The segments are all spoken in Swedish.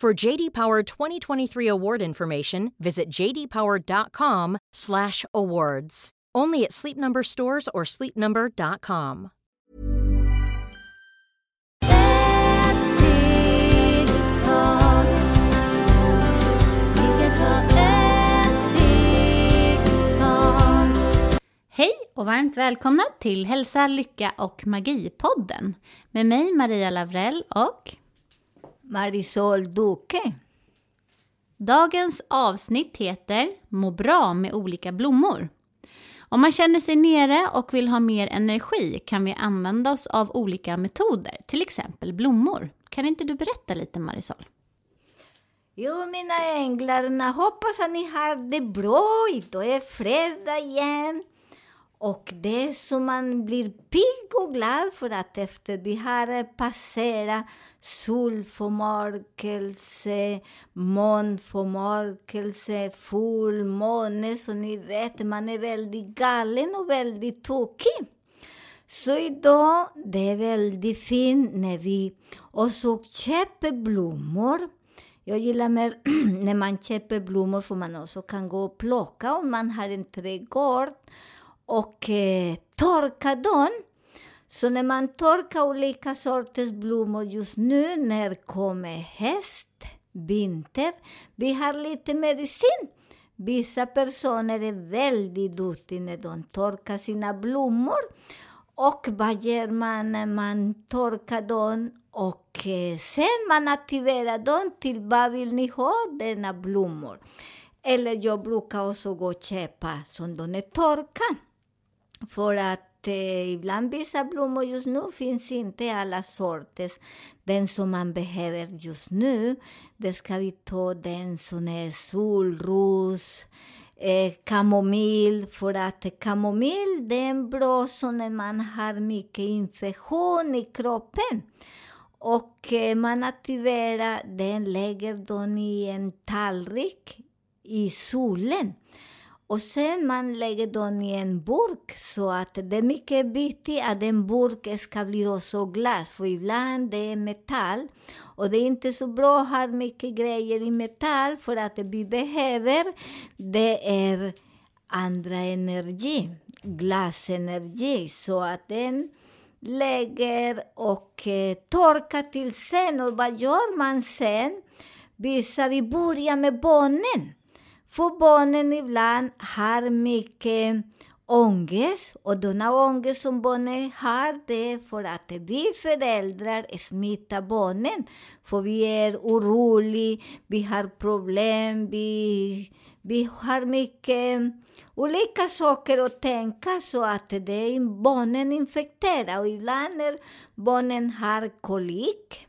For JD Power 2023 award information, visit jdpower.com/awards. Only at Sleep Number stores or sleepnumber.com. Hej och varmt välkomna till Hälsa, Lycka och Magi-podden med mig Maria Lavrell och Marisol Duque. dagens avsnitt heter Må bra med olika blommor. Om man känner sig nere och vill ha mer energi kan vi använda oss av olika metoder, till exempel blommor. Kan inte du berätta lite Marisol? Jo, mina änglar, hoppas att ni har det bra. Idag är fredag igen. Och det är så man blir pigg och glad för att efter vi har passerat solförmörkelse, månförmörkelse, fullmåne, så ni vet, man är väldigt galen och väldigt tokig. Så idag, det är väldigt fint när vi också köper blommor. Jag gillar mer när man köper blommor för man också kan gå och plocka om man har en trädgård och eh, torka dem. Så när man torkar olika sorters blommor just nu när kommer höst, vinter, vi har lite medicin. Vissa personer är väldigt duktiga när de torkar sina blommor. Och vad gör man när man torkar dem? Och eh, sen man aktiverar dem till vad vill ni ha denna blommor? Eller jag brukar också gå och köpa som de är torkade. För att eh, ibland vissa blommor just nu finns inte alla sorters. Den som man behöver just nu, det ska vi ta den som är solros, eh, kamomill, för att kamomill det är en bra som när man har mycket infektion i kroppen. Och eh, man aktiverar den, lägger den i en tallrik i solen. Och sen man lägger den i en burk så att det är mycket viktigt att en burk ska bli också glas, för ibland det är metall. Och det är inte så bra att ha mycket grejer i metall, för att vi behöver, det är andra energi, glasenergi. Så att den lägger och eh, torkar till sen. Och vad gör man sen? Vissa, vi börjar med bonen. För barnen ibland har mycket ångest och denna ångest som barnen har det är för att vi föräldrar smittar barnen. För vi är oroliga, vi har problem, vi, vi har mycket olika saker att tänka så att det är barnen infekterar. Och ibland när barnen har kolik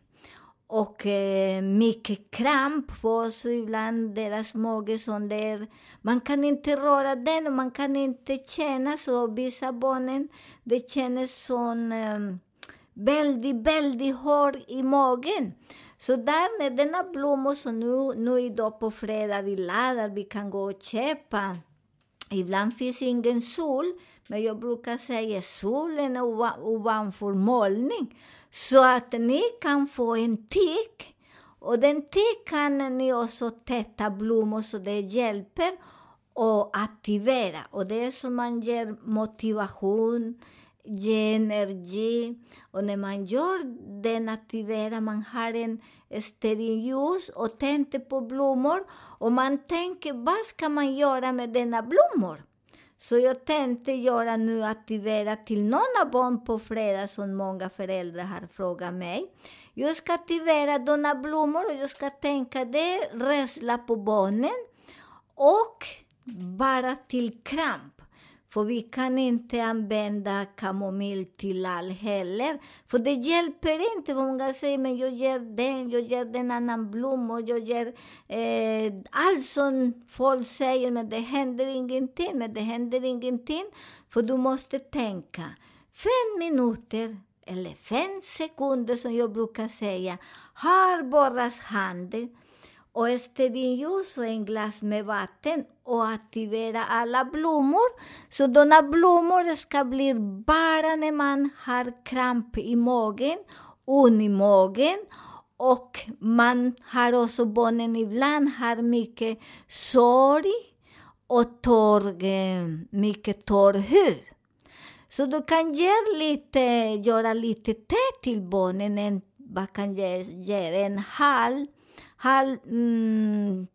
och eh, mycket kramp på så ibland deras mage som det är. Man kan inte röra den och man kan inte känna så. Vissa barnen, det känns som eh, väldigt, väldigt hård i magen. Så där när denna blommor som nu, nu idag på fredag vi laddar, vi kan gå och köpa. Ibland finns ingen sol, men jag brukar säga solen är ovanför molning. Så att ni kan få en tik. Och den tik kan ni också täta blommor så det hjälper och aktivera. Och det är som man ger motivation, ger energi. Och när man gör den aktiverar, man har en stearinljus och tänder på blommor. Och man tänker, vad ska man göra med denna blommor? Så jag tänkte göra nu aktivera till några barn på fredag som många föräldrar har frågat mig. Jag ska aktivera denna blommor och jag ska tänka det är rädsla på barnen och bara till kramp. För vi kan inte använda kamomill till allt heller. För det hjälper inte. Många säger men jag ger den, jag ger den annan blommor, jag ger eh, allt som folk säger men det händer ingenting. Men det händer ingenting för du måste tänka. Fem minuter eller fem sekunder som jag brukar säga har borras handen och stearinljus och en glas med vatten och aktivera alla blommor. Så blommor ska bli bara när man har kramp i magen, ont i magen och man har också barnen ibland har mycket sorg och torr, mycket torr hud. Så du kan ge lite, göra lite te till barnen. En, vad kan ge, ge en halv, halv, mm,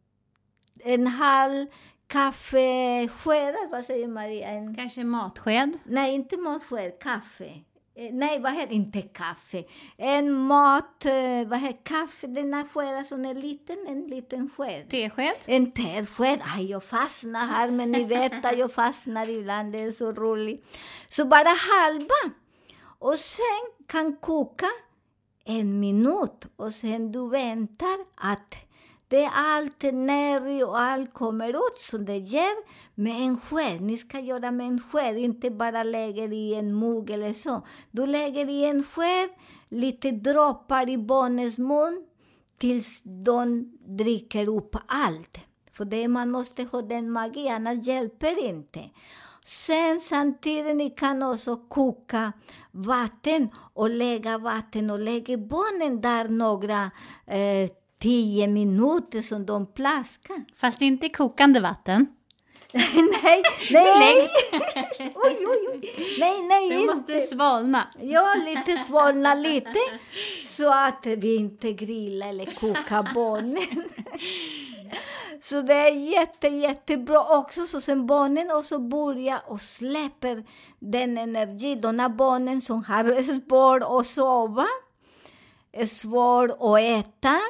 en halv kaffesked, vad säger Maria? En, Kanske matsked? nej, inte matsked, kaffe. Eh, Nej, vad heter inte kaffe? En mat, eh, vad heter kaffe, denna sked som är liten, en liten sked. Tesked? En tesked. Aj, jag fastnar här, men ni vet att jag fastnar ibland. Det är så roligt. Så bara halva. Och sen kan koka en minut och sen du väntar att det allt ner och allt kommer ut som det ger med en sked. Ni ska göra med en sked, inte bara lägga i en mugg eller så. Du lägger i en sked, lite droppar i barnens mun tills de dricker upp allt. För det man måste ha den magin, annars hjälper inte. Sen samtidigt ni kan också koka vatten och lägga vatten och lägga barnen där några eh, tio minuter som de plaskar. Fast inte kokande vatten. nej, nej! oj, oj, oj. Nej, nej, Det inte. måste svalna. Ja, lite svalna lite. Så att vi inte grillar eller kokar barnen. Så det är jätte, jättebra också. Så sen barnen också börjar och släpper den energi. De här barnen som har svårt att sova, svårt att äta.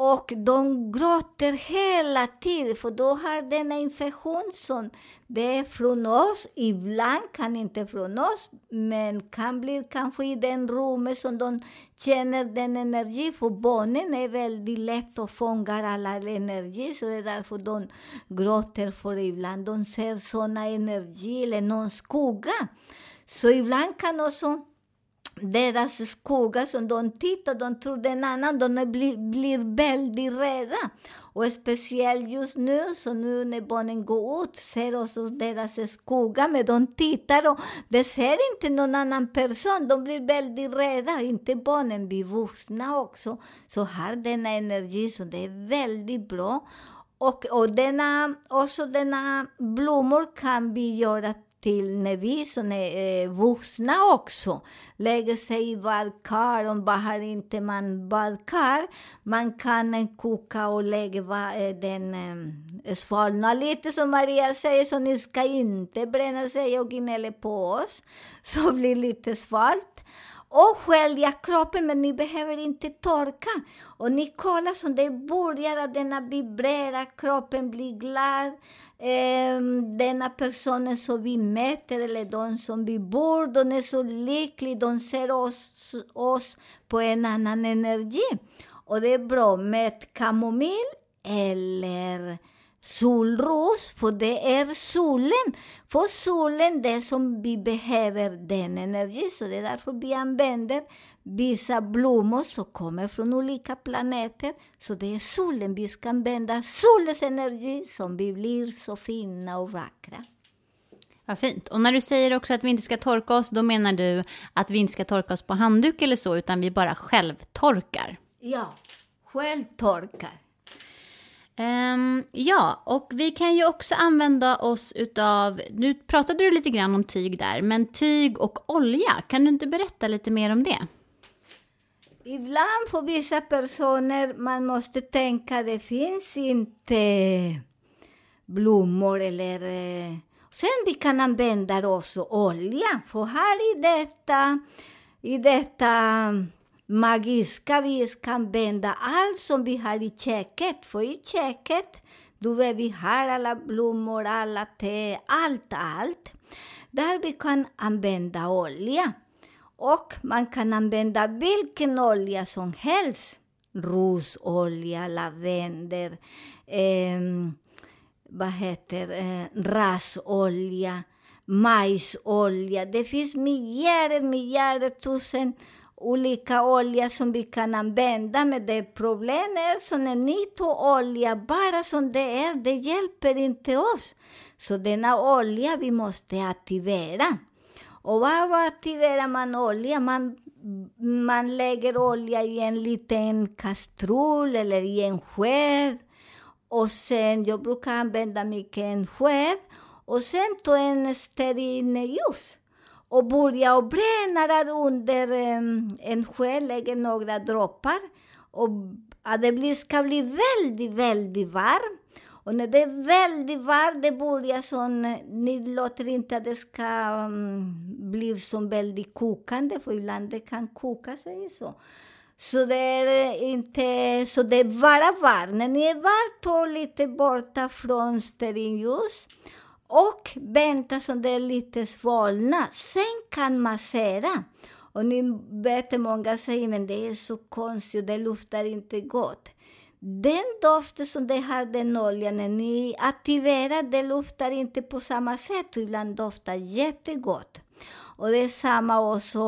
Och de gråter hela tiden, för då har denna infektion som det är från oss. Ibland kan inte från oss, men kan bli kanske i den rummet som de känner den energi. För barnen är väldigt lätt att fånga alla energi, så det är därför de gråter. För ibland de ser såna energi eller någon skugga. Så ibland kan också deras skugga som de tittar, de tror det är en annan, de blir, blir väldigt rädda. Och speciellt just nu, så nu när barnen går ut, ser också deras skugga, men de tittar och de ser inte någon annan person, de blir väldigt rädda. Inte barnen, vi vuxna också, så har denna energi, så det är väldigt bra. Och, och denna, också denna blommor kan vi göra till när vi som är eh, vuxna också lägger sig i badkar. Om bara inte man badkar, man kan eh, koka och lägga va, eh, den eh, svalna lite som Maria säger, så ni ska inte bränna sig och gnälla på oss. Så blir lite svalt och skölja kroppen, men ni behöver inte torka. Och ni kollar som det börjar att denna vibrera, kroppen blir glad. Ehm, denna personen som vi möter, eller de som vi bor, de är så lyckliga, de ser oss, oss på en annan energi. Och det är bra med kamomill eller solros, för det är solen. För solen, det som vi behöver, den energi. Så det är därför vi använder vissa blommor som kommer från olika planeter. Så det är solen, vi ska använda solens energi som vi blir så fina och vackra. Vad fint. Och när du säger också att vi inte ska torka oss, då menar du att vi inte ska torka oss på handduk eller så, utan vi bara självtorkar. Ja, självtorkar. Um, ja, och vi kan ju också använda oss utav, nu pratade du lite grann om tyg där, men tyg och olja, kan du inte berätta lite mer om det? Ibland för vissa personer man måste tänka det finns inte blommor eller... Eh, sen vi kan använda också olja, för här i detta, i detta magiska vi ska använda allt som vi har i köket. För i köket, Du vet, vi har alla blommor, alla te, allt, allt. Där vi kan använda olja. Och man kan använda vilken olja som helst. Rosolja, lavendel, eh, vad heter eh, rasolja, majsolja. Det finns miljarder, miljarder, tusen olika olja som vi kan använda. Men det problemet är så när ni tar olja bara som det är, det hjälper inte oss. Så denna olja vi måste aktivera. Och vad aktiverar man olja? Man, man lägger olja i en liten kastrull eller i en sked. Och sen, jag brukar använda mycket en sked. Och sen ta en stearinljus och börja och bränna där under en sjö, lägger några droppar. Och att det blir, ska bli väldigt, väldigt varmt. Och när det är väldigt varmt, det börjar som, ni låter inte att det ska um, bli som väldigt kokande, för ibland det kan koka sig så. Så det är eh, inte, så det är bara varmt. När ni är varmt, ta lite borta från stearinljus och vänta så det är lite svalna. Sen kan massera. Och ni vet, många säger men det är så konstigt, det luftar inte gott. Den doften som det har den oljan, när ni aktiverar, det luftar inte på samma sätt. Ibland doftar jättegott. Och det är samma också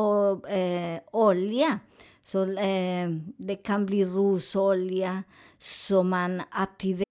eh, olja. Så eh, det kan bli rosolja som man aktiverar.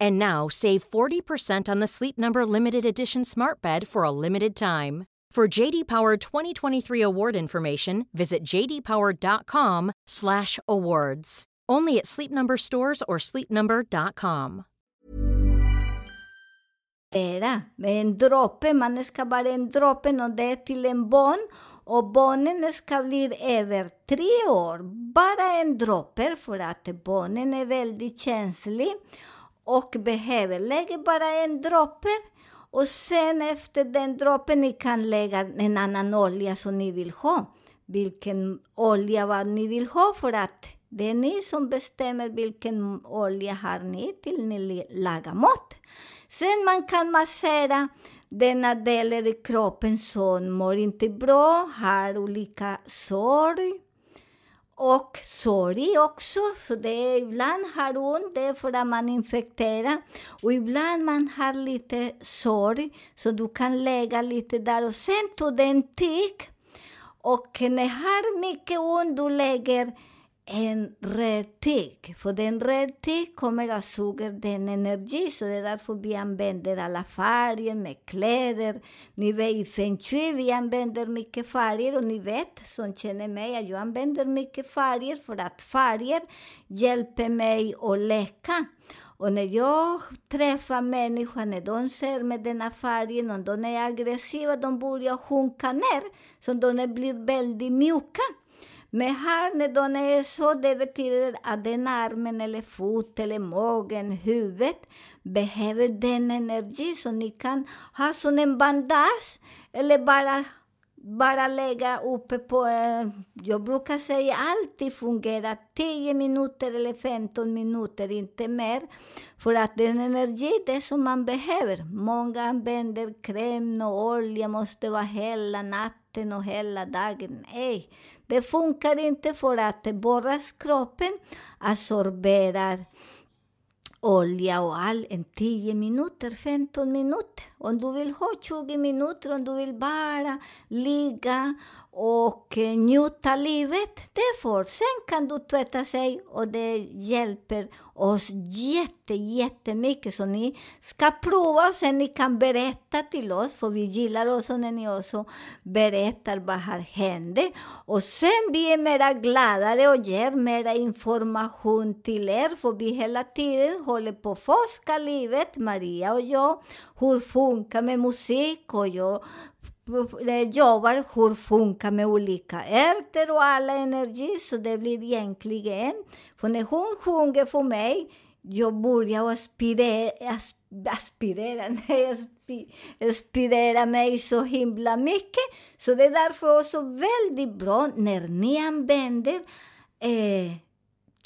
And now save 40% on the Sleep Number limited edition Smart Bed for a limited time. For JD Power 2023 award information, visit jdpower.com/awards. Only at Sleep Number stores or sleepnumber.com. med en droppe. Man ska bara en droppe och det är till en barn. Och barnen ska bli över tre år. Bara droppe för att barnen är väldigt känslig och behöver. Lägg bara en droppe och sen efter den droppen ni kan lägga en annan olja som ni vill ha. Vilken olja vad ni vill ha för att det är ni som bestämmer vilken olja har ni till ni lagar mat. Sen man kan massera denna delen i kroppen som mår inte bra, har olika sorg och sorg också. Så det är, ibland har ont, det är för att man infekterar. Och ibland man har lite sorg, så du kan lägga lite där och sen ta en tick. Och när du har mycket ont, du lägger en rätt tick. För den rätt tick kommer att suga den energi, så det är därför vi använder alla färger med kläder. Ni vet i feng shui, vi använder mycket färger och ni vet, som känner mig, att jag använder mycket färger för att färger hjälper mig att läka. Och när jag träffar människor, när de ser med denna färgen, och de är aggressiva, de börjar sjunka ner, så de blir väldigt mjuka. Men här när de är så, det betyder att den armen eller fot eller magen, huvudet behöver den energi så ni kan ha som en bandage eller bara, bara lägga uppe på, eh, jag brukar säga alltid fungerar 10 minuter eller 15 minuter, inte mer. För att den energi, det som man behöver. Många använder kräm och olja, måste vara hela natten och hela dagen. Nej, det funkar inte för att borras kroppen absorberar olja och all en 10 minuter, 15 minuter. Om du vill ha 20 minuter, om du vill bara ligga och eh, njuta livet, det får. Sen kan du tvätta sig och det hjälper oss jätte, jättemycket. Så ni ska prova och sen ni kan berätta till oss, för vi gillar också när ni också berättar vad har hänt. Och sen vi är mera gladare och ger mera information till er, för vi hela tiden håller på att forska livet, Maria och jag, hur funkar med musik och jag jobbar hur funkar med olika ärter och alla energi, så det blir egentligen... För när hon sjunger för mig, jag börjar aspirera, aspirera, nej, aspirera mig så himla mycket. Så det är därför också väldigt bra när ni använder eh,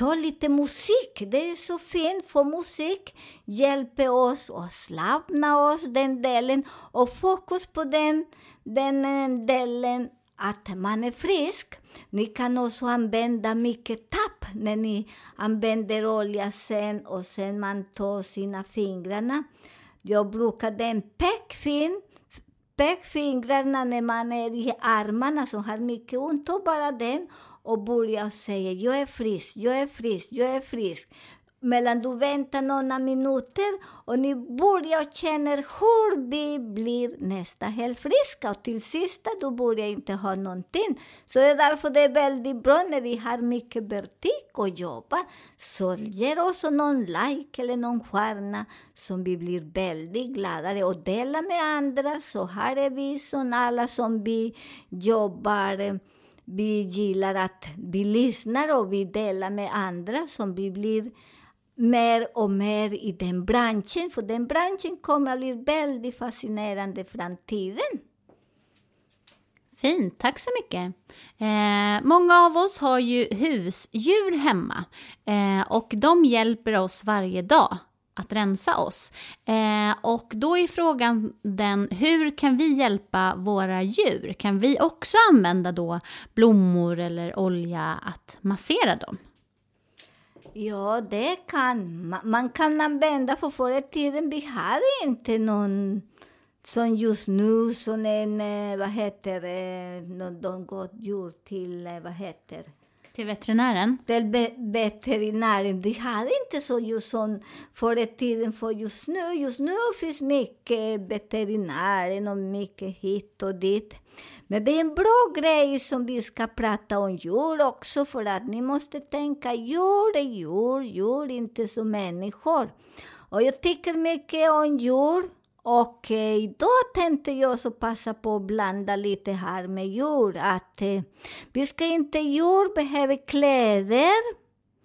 ta lite musik. Det är så fint, för musik hjälper oss att slappna oss den delen och fokus på den, den eh, delen att man är frisk. Ni kan också använda mycket tapp när ni använder olja sen och sen man tar sina fingrarna. Jag brukar den pekfin pekfingrarna när man är i armarna som har mycket ont, och bara den och börja säga jag är frisk, jag är frisk, jag är frisk. Medan du väntar några minuter och ni börjar känna hur vi blir nästan helt friska och till sist du börjar inte ha någonting. Så det är därför det är väldigt bra när vi har mycket vertik och jobba. Så ge oss någon like eller någon stjärna som vi blir väldigt gladare och dela med andra så här är vi som alla som vi jobbar vi gillar att vi lyssnar och vi delar med andra som vi blir mer och mer i den branschen. För den branschen kommer att bli väldigt fascinerande i framtiden. Fint, tack så mycket. Eh, många av oss har ju husdjur hemma eh, och de hjälper oss varje dag att rensa oss. Eh, och då är frågan den, hur kan vi hjälpa våra djur? Kan vi också använda då blommor eller olja att massera dem? Ja, det kan man. Man kan använda, för förr i tiden vi hade inte någon som just nu, som en, eh, vad heter det, någon går djur till, eh, vad heter till veterinären? till be- veterinären. De hade inte så just som förr i tiden, för just nu, just nu finns mycket veterinärer och mycket hit och dit. Men det är en bra grej som vi ska prata om djur också, för att ni måste tänka djur är djur, djur är inte som människor. Och jag tycker mycket om djur. Och eh, idag tänkte jag så passa på att blanda lite här med djur. Att eh, vi ska inte, djur behöver kläder.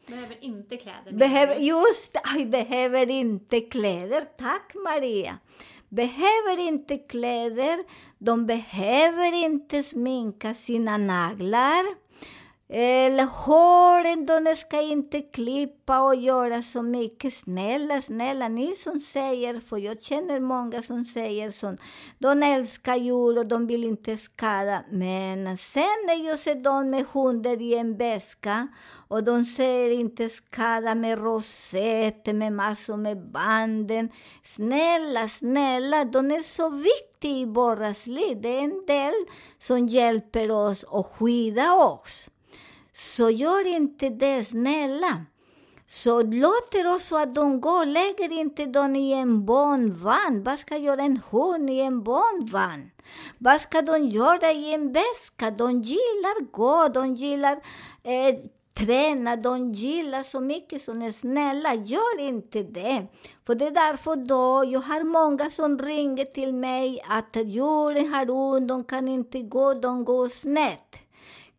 Behöver inte kläder. Behöver, just aj, behöver inte kläder. Tack Maria. Behöver inte kläder. De behöver inte sminka sina naglar. Eller håren, de ska inte klippa och göra så mycket. Snälla, snälla, ni som säger, för jag känner många som säger så. De älskar djur och de vill inte skada. Men sen när jag ser dem med hundar i en väska och de säger inte skada med rosetter, med massor med banden. Snälla, snälla, de är så viktiga i våras liv. Det är en del som hjälper oss och skydda oss. Så gör inte det, snälla. Så låter oss så att de går, lägger inte dem i en barnvagn. Vad ska göra en hund i en barnvagn? Vad ska de göra i en väska? De gillar gå, de gillar eh, träna, de gillar så mycket som är snälla, gör inte det. För det är därför då, jag har många som ringer till mig att djuren har ont, de kan inte gå, de går snett.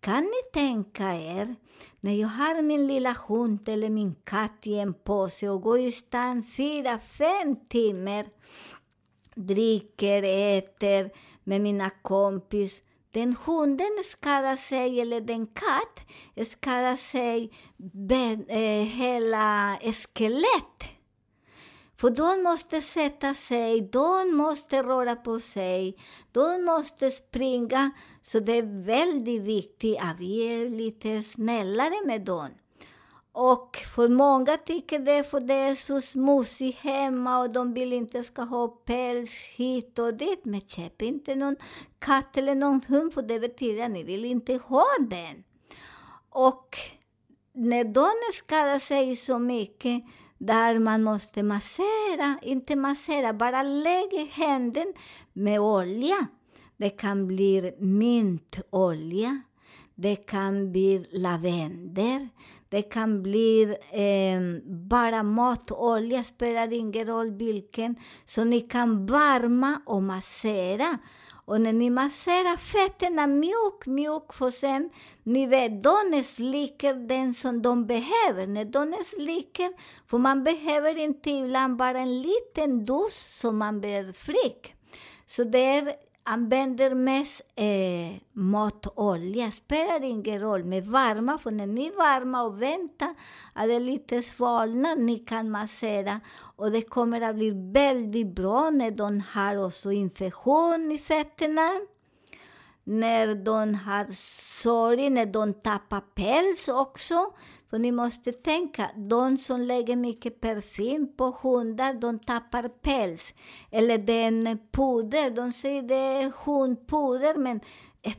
Kan ni tänka er när jag har min lilla hund eller min katt i en påse och går i stan fyra, fem timmar, dricker, äter med mina kompis. Den hunden skadar sig, eller den katt skadar sig ben, eh, hela skelett. För de måste sätta sig, de måste röra på sig, de måste springa. Så det är väldigt viktigt att vi är lite snällare med dem. Och för många tycker det för det är så smutsigt hemma och de vill inte ska ha päls hit och dit. Men köp inte någon katt eller någon hund för det betyder att ni vill inte ha den. Och när de skadar sig så mycket där man måste massera, inte massera, bara lägga händen med olja. Det kan bli mintolja, det kan bli lavendel, det kan bli eh, bara matolja, spelar ingen roll vilken. Så ni kan varma och massera. Och när ni masserar fötterna mjuk, mjuk, för sen, ni vet, de slicker den som de behöver. När de slicker, för man behöver inte ibland bara en liten dos som man blir frisk. Så det är använder mest eh, matolja. Spelar ingen roll med varma, för när ni är varma och väntar att det lite svalnar, ni kan massera. Och det kommer att bli väldigt bra när de har också infektion i fötterna. När de har sorg, när de tappar päls också. För ni måste tänka, de som lägger mycket parfym på hundar, de tappar päls. Eller den puder, de säger det är hundpuder, men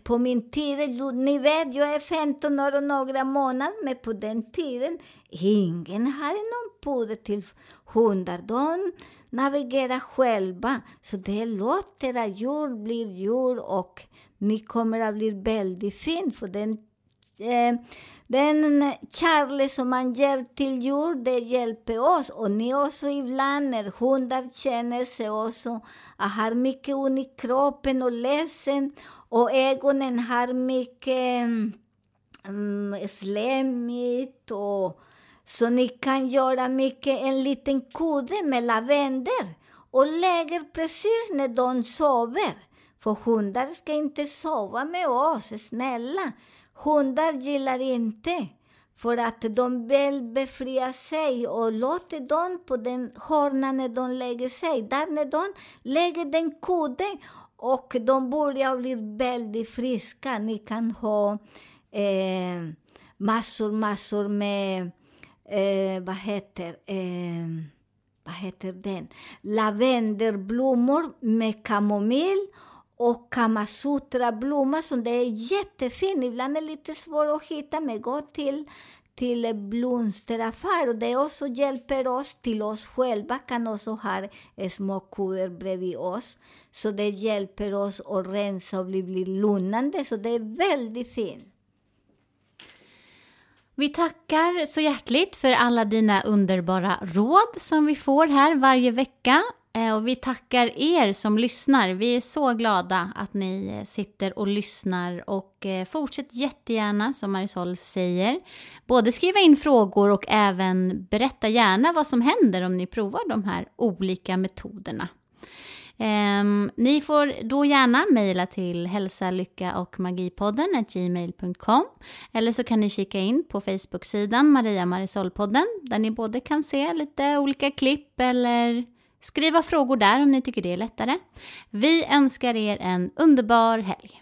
på min tid, ni vet, jag är 15 år och några månader, men på den tiden, ingen hade någon puder till hundar. De navigerar själva. Så det låter att djur blir djur och ni kommer att bli väldigt fin, för den eh, den kärlek som man ger till djur, det hjälper oss. Och ni också ibland när hundar känner sig också att har mycket ont i kroppen och ledsen och ögonen har mycket mm, um, slemmigt och så ni kan göra mycket, en liten kudde med lavendel och lägger precis när de sover. För hundar ska inte sova med oss, snälla. Hundar gillar inte för att de vill befria sig och låter dem på den hörnan när de lägger sig. Där när de lägger den kudden och de börjar bli väldigt friska. Ni kan ha eh, massor, massor med, eh, vad heter, eh, vad heter den? Lavendelblommor med kamomill och kamasutra-blomma som det är jättefin. Ibland är det lite svårt att hitta, men gå till, till blomsteraffär. Och det också hjälper oss till oss själva, kan också ha små kuddar bredvid oss. Så det hjälper oss att rensa och bli, bli lugnande. Så det är väldigt fint. Vi tackar så hjärtligt för alla dina underbara råd som vi får här varje vecka. Eh, och vi tackar er som lyssnar. Vi är så glada att ni eh, sitter och lyssnar och eh, fortsätt jättegärna som Marisol säger. Både skriva in frågor och även berätta gärna vad som händer om ni provar de här olika metoderna. Um, ni får då gärna mejla till hälsa, lycka och magipodden gmail.com eller så kan ni kika in på Facebook-sidan Maria Marisol-podden där ni både kan se lite olika klipp eller Skriva frågor där om ni tycker det är lättare. Vi önskar er en underbar helg.